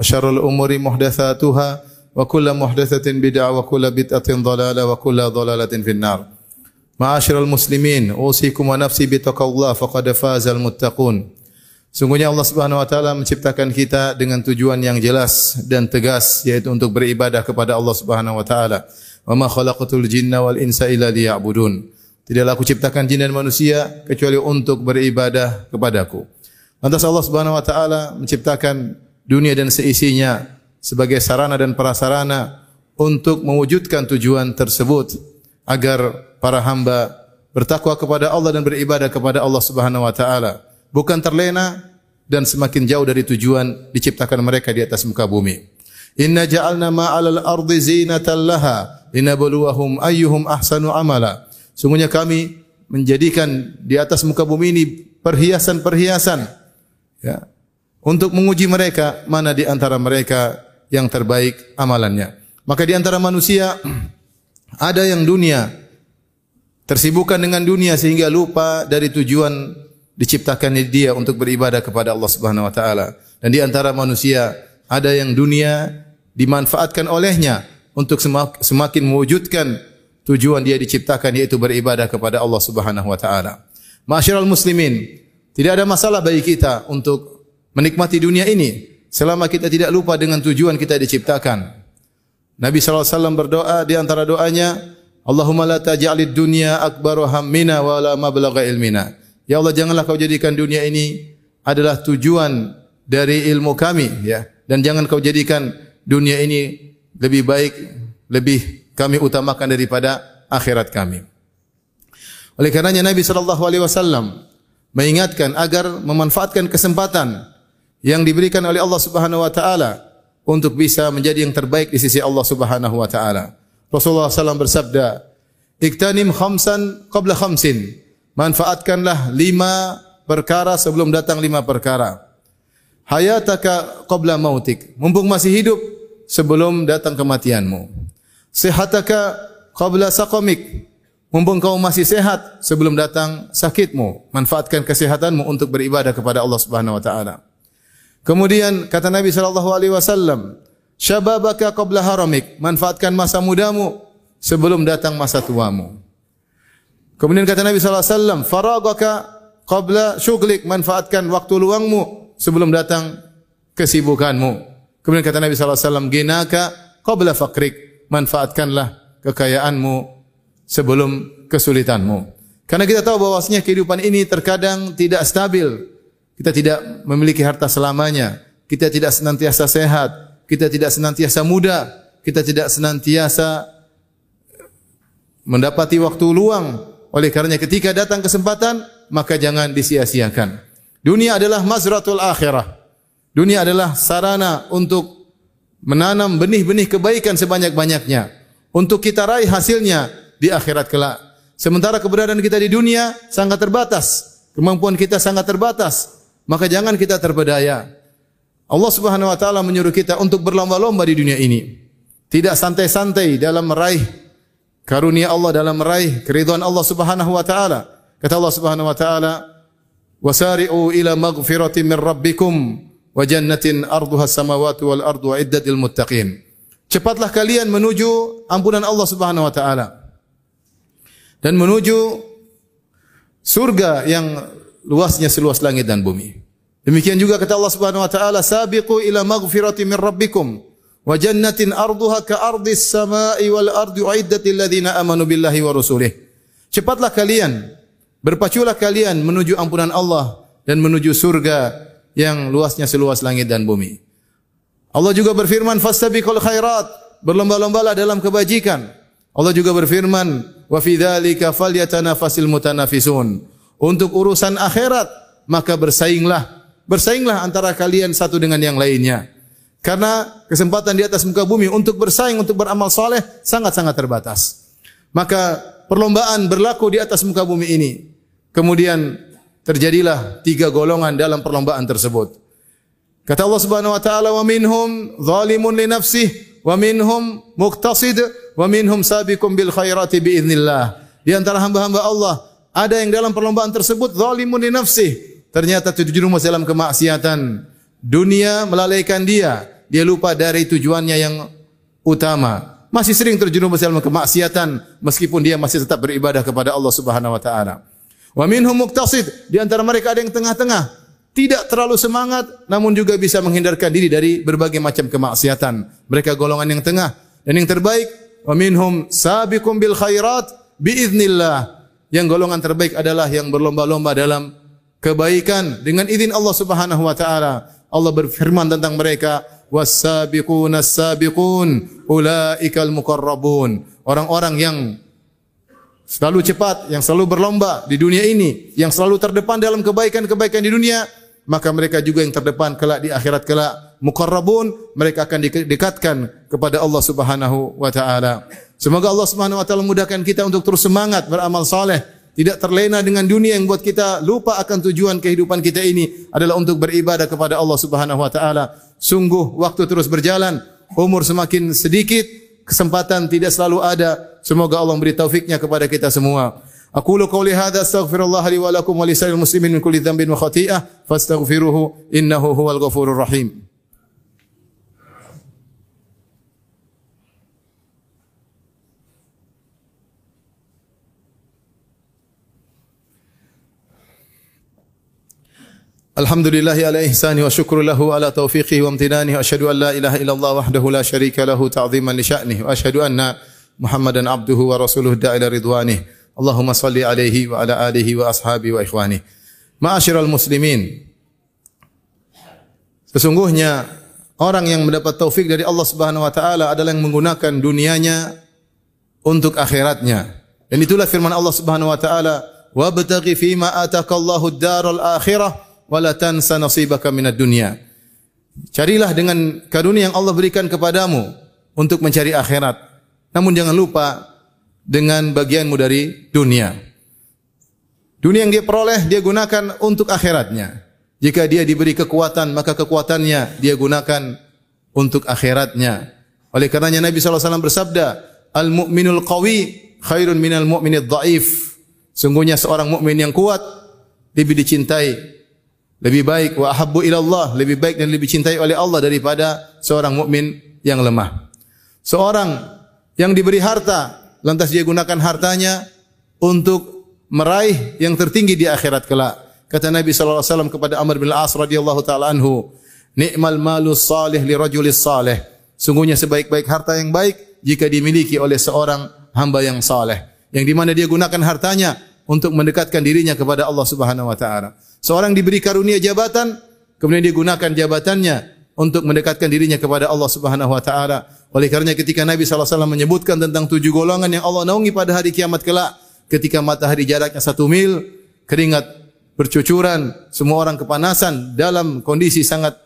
وشر الأمور محدثاتها وكل محدثة بدعة وكل بدعة ضلالة وكل ضلالة في النار kullu dhalalatin finnar. Ma'asyiral muslimin, usikum wa nafsi bi. Sungguhnya Allah Subhanahu wa taala menciptakan kita dengan tujuan yang jelas dan tegas yaitu untuk beribadah kepada Allah Subhanahu wa taala. Wa ma khalaqatul jinna wal insa illa liya'budun. Tidaklah aku ciptakan jin dan manusia kecuali untuk beribadah kepadaku. Lantas Allah Subhanahu wa taala menciptakan dunia dan seisinya sebagai sarana dan prasarana untuk mewujudkan tujuan tersebut agar para hamba bertakwa kepada Allah dan beribadah kepada Allah Subhanahu wa taala bukan terlena dan semakin jauh dari tujuan diciptakan mereka di atas muka bumi. Inna ja'alna ma'alal ardi zinatan laha linabluwahum ayyuhum ahsanu amala. Sungguhnya kami menjadikan di atas muka bumi ini perhiasan-perhiasan ya untuk menguji mereka mana di antara mereka yang terbaik amalannya. Maka di antara manusia ada yang dunia tersibukkan dengan dunia sehingga lupa dari tujuan diciptakan dia untuk beribadah kepada Allah Subhanahu wa taala. Dan di antara manusia ada yang dunia dimanfaatkan olehnya untuk semakin mewujudkan tujuan dia diciptakan yaitu beribadah kepada Allah Subhanahu wa taala. Ma'asyiral muslimin, tidak ada masalah bagi kita untuk menikmati dunia ini selama kita tidak lupa dengan tujuan kita diciptakan. Nabi wasallam berdoa di antara doanya, Allahumma la taj'alid dunya akbaru hammina wa la mablagha ilmina. Ya Allah janganlah kau jadikan dunia ini adalah tujuan dari ilmu kami ya dan jangan kau jadikan dunia ini lebih baik lebih kami utamakan daripada akhirat kami. Oleh karenanya Nabi sallallahu alaihi wasallam mengingatkan agar memanfaatkan kesempatan yang diberikan oleh Allah Subhanahu wa taala untuk bisa menjadi yang terbaik di sisi Allah Subhanahu wa taala. Rasulullah SAW bersabda, "Iktanim khamsan qabla khamsin." Manfaatkanlah lima perkara sebelum datang lima perkara. Hayataka qabla mautik. Mumpung masih hidup sebelum datang kematianmu. Sehataka qabla saqamik. Mumpung kau masih sehat sebelum datang sakitmu. Manfaatkan kesehatanmu untuk beribadah kepada Allah Subhanahu wa taala. Kemudian kata Nabi sallallahu alaihi wasallam, "Syababaka qabla haramik." Manfaatkan masa mudamu sebelum datang masa tuamu. Kemudian kata Nabi sallallahu alaihi wasallam, "Faragaka qabla syughlik." Manfaatkan waktu luangmu sebelum datang kesibukanmu. Kemudian kata Nabi sallallahu alaihi wasallam, "Ginaka qabla faqrik." Manfaatkanlah kekayaanmu sebelum kesulitanmu. Karena kita tahu bahwasanya kehidupan ini terkadang tidak stabil. Kita tidak memiliki harta selamanya. Kita tidak senantiasa sehat. Kita tidak senantiasa muda. Kita tidak senantiasa mendapati waktu luang. Oleh karenanya ketika datang kesempatan, maka jangan disia-siakan. Dunia adalah mazratul akhirah. Dunia adalah sarana untuk menanam benih-benih kebaikan sebanyak-banyaknya. Untuk kita raih hasilnya di akhirat kelak. Sementara keberadaan kita di dunia sangat terbatas. Kemampuan kita sangat terbatas. Maka jangan kita terpedaya. Allah Subhanahu wa taala menyuruh kita untuk berlomba-lomba di dunia ini. Tidak santai-santai dalam meraih karunia Allah dalam meraih keridhaan Allah Subhanahu wa taala. Kata Allah Subhanahu wa taala, "Wasari'u ila maghfiratin min rabbikum wa jannatin arduha samawati wal ardu iddat lil muttaqin." Cepatlah kalian menuju ampunan Allah Subhanahu wa taala dan menuju surga yang luasnya seluas langit dan bumi. Demikian juga kata Allah Subhanahu wa taala, "Sabiqu ila maghfiratin min rabbikum wa jannatin arduha ka ardis samai wal ardi uiddatil ladzina amanu billahi wa rusulih." Cepatlah kalian, berpaculah kalian menuju ampunan Allah dan menuju surga yang luasnya seluas langit dan bumi. Allah juga berfirman, "Fastabiqul khairat." Berlomba-lombalah dalam kebajikan. Allah juga berfirman, "Wa fi dzalika falyatanafasil mutanafisun." Untuk urusan akhirat, maka bersainglah. Bersainglah antara kalian satu dengan yang lainnya. Karena kesempatan di atas muka bumi untuk bersaing untuk beramal soleh sangat-sangat terbatas. Maka perlombaan berlaku di atas muka bumi ini. Kemudian terjadilah tiga golongan dalam perlombaan tersebut. Kata Allah Subhanahu wa taala wa minhum zalimun li nafsihi wa minhum muqtasid wa minhum sabiqum bil khairati bi idznillah. Di antara hamba-hamba Allah ada yang dalam perlombaan tersebut zalimun li nafsihi. Ternyata terjerumus dalam kemaksiatan Dunia melalaikan dia. Dia lupa dari tujuannya yang utama. Masih sering terjerumus dalam kemaksiatan meskipun dia masih tetap beribadah kepada Allah Subhanahu wa taala. Wa minhum muqtasid, di antara mereka ada yang tengah-tengah, tidak terlalu semangat namun juga bisa menghindarkan diri dari berbagai macam kemaksiatan. Mereka golongan yang tengah dan yang terbaik wa minhum sabiqum bil khairat biiznillah. Yang golongan terbaik adalah yang berlomba-lomba dalam kebaikan. Dengan izin Allah Subhanahu wa taala. Allah berfirman tentang mereka was-sabiqun as-sabiqun ulaikal muqarrabun orang-orang yang selalu cepat yang selalu berlomba di dunia ini yang selalu terdepan dalam kebaikan-kebaikan di dunia maka mereka juga yang terdepan kelak di akhirat kelak. Muqarrabun mereka akan didekatkan kepada Allah Subhanahu wa taala semoga Allah Subhanahu wa taala mudahkan kita untuk terus semangat beramal saleh tidak terlena dengan dunia yang buat kita lupa akan tujuan kehidupan kita ini adalah untuk beribadah kepada Allah Subhanahu wa taala. Sungguh waktu terus berjalan, umur semakin sedikit, kesempatan tidak selalu ada. Semoga Allah memberi taufiknya kepada kita semua. Aku lu qauli hadza astaghfirullah muslimin min kulli dhanbin wa khati'ah fastaghfiruhu innahu rahim. Alhamdulillah ala ihsani wa syukru lahu ala taufiqihi wa amtinani wa asyhadu an la ilaha illallah wahdahu la syarika lahu ta'ziman li sya'nihi wa asyhadu anna Muhammadan abduhu wa rasuluhu da'ila ridwanih. Allahumma salli alaihi wa ala alihi wa ashabi wa ikhwani. Ma'asyiral muslimin. Sesungguhnya orang yang mendapat taufik dari Allah Subhanahu wa taala adalah yang menggunakan dunianya untuk akhiratnya. Dan itulah firman Allah Subhanahu wa taala, "Wabtaghi fima atakallahu ad-daral akhirah." Wala tansa nasibaka minad dunya. Carilah dengan karunia yang Allah berikan kepadamu untuk mencari akhirat. Namun jangan lupa dengan bagianmu dari dunia. Dunia yang dia peroleh dia gunakan untuk akhiratnya. Jika dia diberi kekuatan maka kekuatannya dia gunakan untuk akhiratnya. Oleh karenanya Nabi SAW bersabda, Al-mu'minul qawi khairun minal mu'minid dhaif. Sungguhnya seorang mukmin yang kuat lebih dicintai lebih baik wa ahabbu ilallah, lebih baik dan lebih cintai oleh Allah daripada seorang mukmin yang lemah. Seorang yang diberi harta, lantas dia gunakan hartanya untuk meraih yang tertinggi di akhirat kelak. Kata Nabi sallallahu alaihi wasallam kepada Amr bin Al-As radhiyallahu taala anhu, "Ni'mal malu salih li rajulis salih." Sungguhnya sebaik-baik harta yang baik jika dimiliki oleh seorang hamba yang saleh, yang di mana dia gunakan hartanya untuk mendekatkan dirinya kepada Allah Subhanahu wa taala. Seorang diberi karunia jabatan, kemudian dia gunakan jabatannya untuk mendekatkan dirinya kepada Allah Subhanahu wa taala. Oleh karena ketika Nabi SAW menyebutkan tentang tujuh golongan yang Allah naungi pada hari kiamat kelak, ketika matahari jaraknya satu mil, keringat bercucuran, semua orang kepanasan dalam kondisi sangat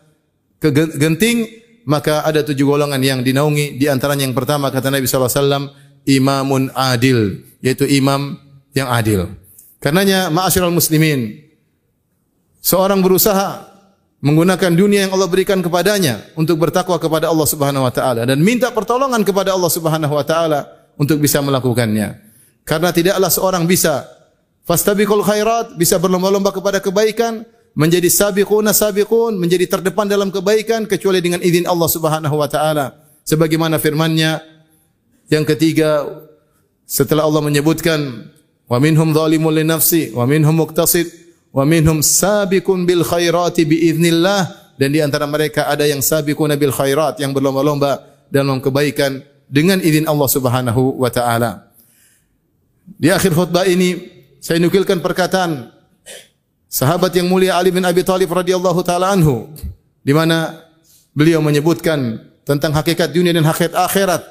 genting, maka ada tujuh golongan yang dinaungi. Di antaranya yang pertama kata Nabi SAW, imamun adil, yaitu imam yang adil. Karenanya ma'asyiral muslimin, seorang berusaha menggunakan dunia yang Allah berikan kepadanya untuk bertakwa kepada Allah Subhanahu wa taala dan minta pertolongan kepada Allah Subhanahu wa taala untuk bisa melakukannya. Karena tidaklah seorang bisa fastabiqul khairat, bisa berlomba-lomba kepada kebaikan, menjadi sabiquna sabiqun, menjadi terdepan dalam kebaikan kecuali dengan izin Allah Subhanahu wa taala. Sebagaimana firman-Nya yang ketiga setelah Allah menyebutkan Wa minhum zalimun li nafsi wa minhum muqtasid wa minhum sabiqun bil khairati bi idznillah dan di antara mereka ada yang sabiqun bil khairat yang berlomba-lomba dalam kebaikan dengan izin Allah Subhanahu wa taala. Di akhir khutbah ini saya nukilkan perkataan sahabat yang mulia Ali bin Abi Thalib radhiyallahu taala anhu di mana beliau menyebutkan tentang hakikat dunia dan hakikat akhirat.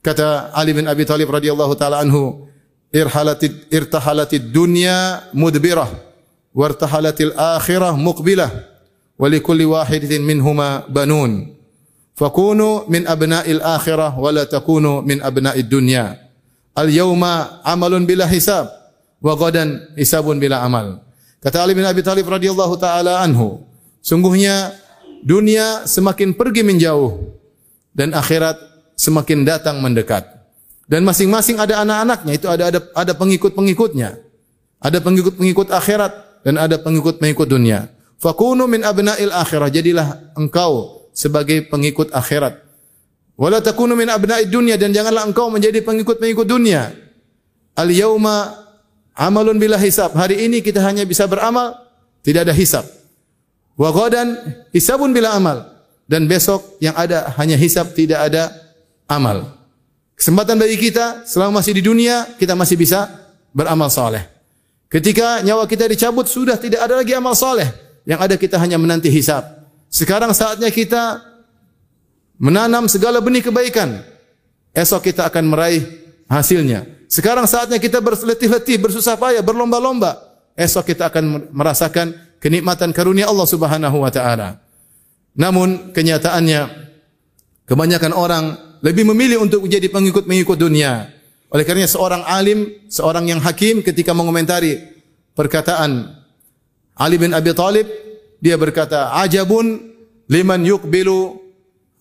Kata Ali bin Abi Thalib radhiyallahu taala anhu, irhalatid irtahalatid dunya mudbirah wartahalatil akhirah muqbilah wa likulli wahidatin minhuma banun Fakunu min abna'il akhirah wa la takunu min abna'id dunya. Al yauma amalun bila hisab wa ghadan hisabun bila amal. Kata Ali bin Abi Thalib radhiyallahu taala anhu, sungguhnya dunia semakin pergi menjauh dan akhirat semakin datang mendekat. Dan masing-masing ada anak-anaknya, itu ada ada ada pengikut-pengikutnya. Ada pengikut-pengikut akhirat dan ada pengikut-pengikut dunia. Fakunu min abna'il akhirah, jadilah engkau sebagai pengikut akhirat. Wala takunu min abna'id dunya dan janganlah engkau menjadi pengikut-pengikut dunia. Al yauma amalun bila hisab. Hari ini kita hanya bisa beramal, tidak ada hisab. Wa ghadan hisabun bila amal. Dan besok yang ada hanya hisab, tidak ada amal. Kesempatan bagi kita selama masih di dunia kita masih bisa beramal soleh. Ketika nyawa kita dicabut sudah tidak ada lagi amal soleh. Yang ada kita hanya menanti hisab. Sekarang saatnya kita menanam segala benih kebaikan. Esok kita akan meraih hasilnya. Sekarang saatnya kita berletih-letih, bersusah payah, berlomba-lomba. Esok kita akan merasakan kenikmatan karunia Allah Subhanahu wa taala. Namun kenyataannya kebanyakan orang lebih memilih untuk menjadi pengikut-pengikut dunia. Oleh karena seorang alim, seorang yang hakim ketika mengomentari perkataan Ali bin Abi Thalib dia berkata, "Ajabun liman yuqbilu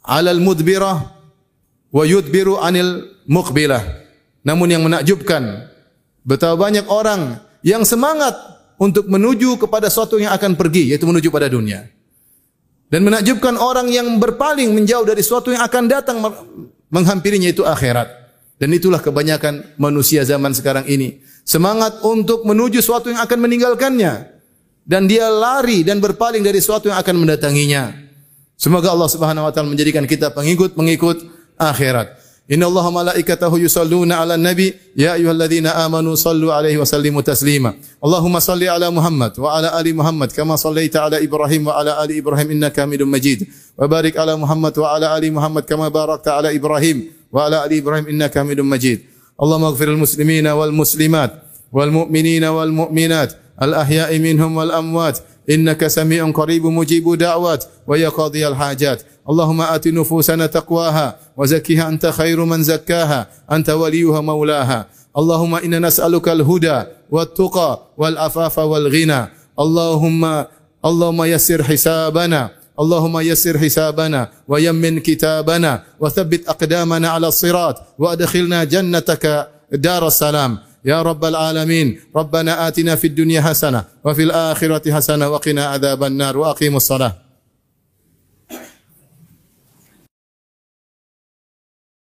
'alal mudbirah wa yudbiru 'anil muqbilah." Namun yang menakjubkan, betapa banyak orang yang semangat untuk menuju kepada sesuatu yang akan pergi, yaitu menuju pada dunia. Dan menakjubkan orang yang berpaling menjauh dari sesuatu yang akan datang menghampirinya itu akhirat. Dan itulah kebanyakan manusia zaman sekarang ini. Semangat untuk menuju sesuatu yang akan meninggalkannya dan dia lari dan berpaling dari sesuatu yang akan mendatanginya. Semoga Allah Subhanahu wa taala menjadikan kita pengikut-pengikut akhirat. Inna Allah malaikatahu yusalluna ala nabi ya ayyuhalladzina amanu sallu alaihi wa sallimu taslima. Allahumma salli ala Muhammad wa ala ali Muhammad kama sallaita ala Ibrahim wa ala ali Ibrahim innaka Hamidum Majid. Wa barik ala Muhammad wa ala ali Muhammad kama barakta ala Ibrahim Hamidum Majid. Allahumma ighfir lil muslimina wal muslimat wal mu'minina wal mu'minat الأحياء منهم والأموات. إنك سميع قريب مجيب دعوات ويقضي الحاجات. اللهم آت نفوسنا تقواها وزكها أنت خير من زكاها أنت وليها مولاها. اللهم إنا نسألك الهدى والتقى والعفاف والغنى. اللهم اللهم يسر حسابنا اللهم يسر حسابنا ويمن كتابنا وثبت أقدامنا على الصراط وأدخلنا جنتك دار السلام. يا رب العالمين ربنا آتنا في الدنيا حسنة وفي الآخرة حسنة وقنا عذاب النار وأقيموا الصلاة.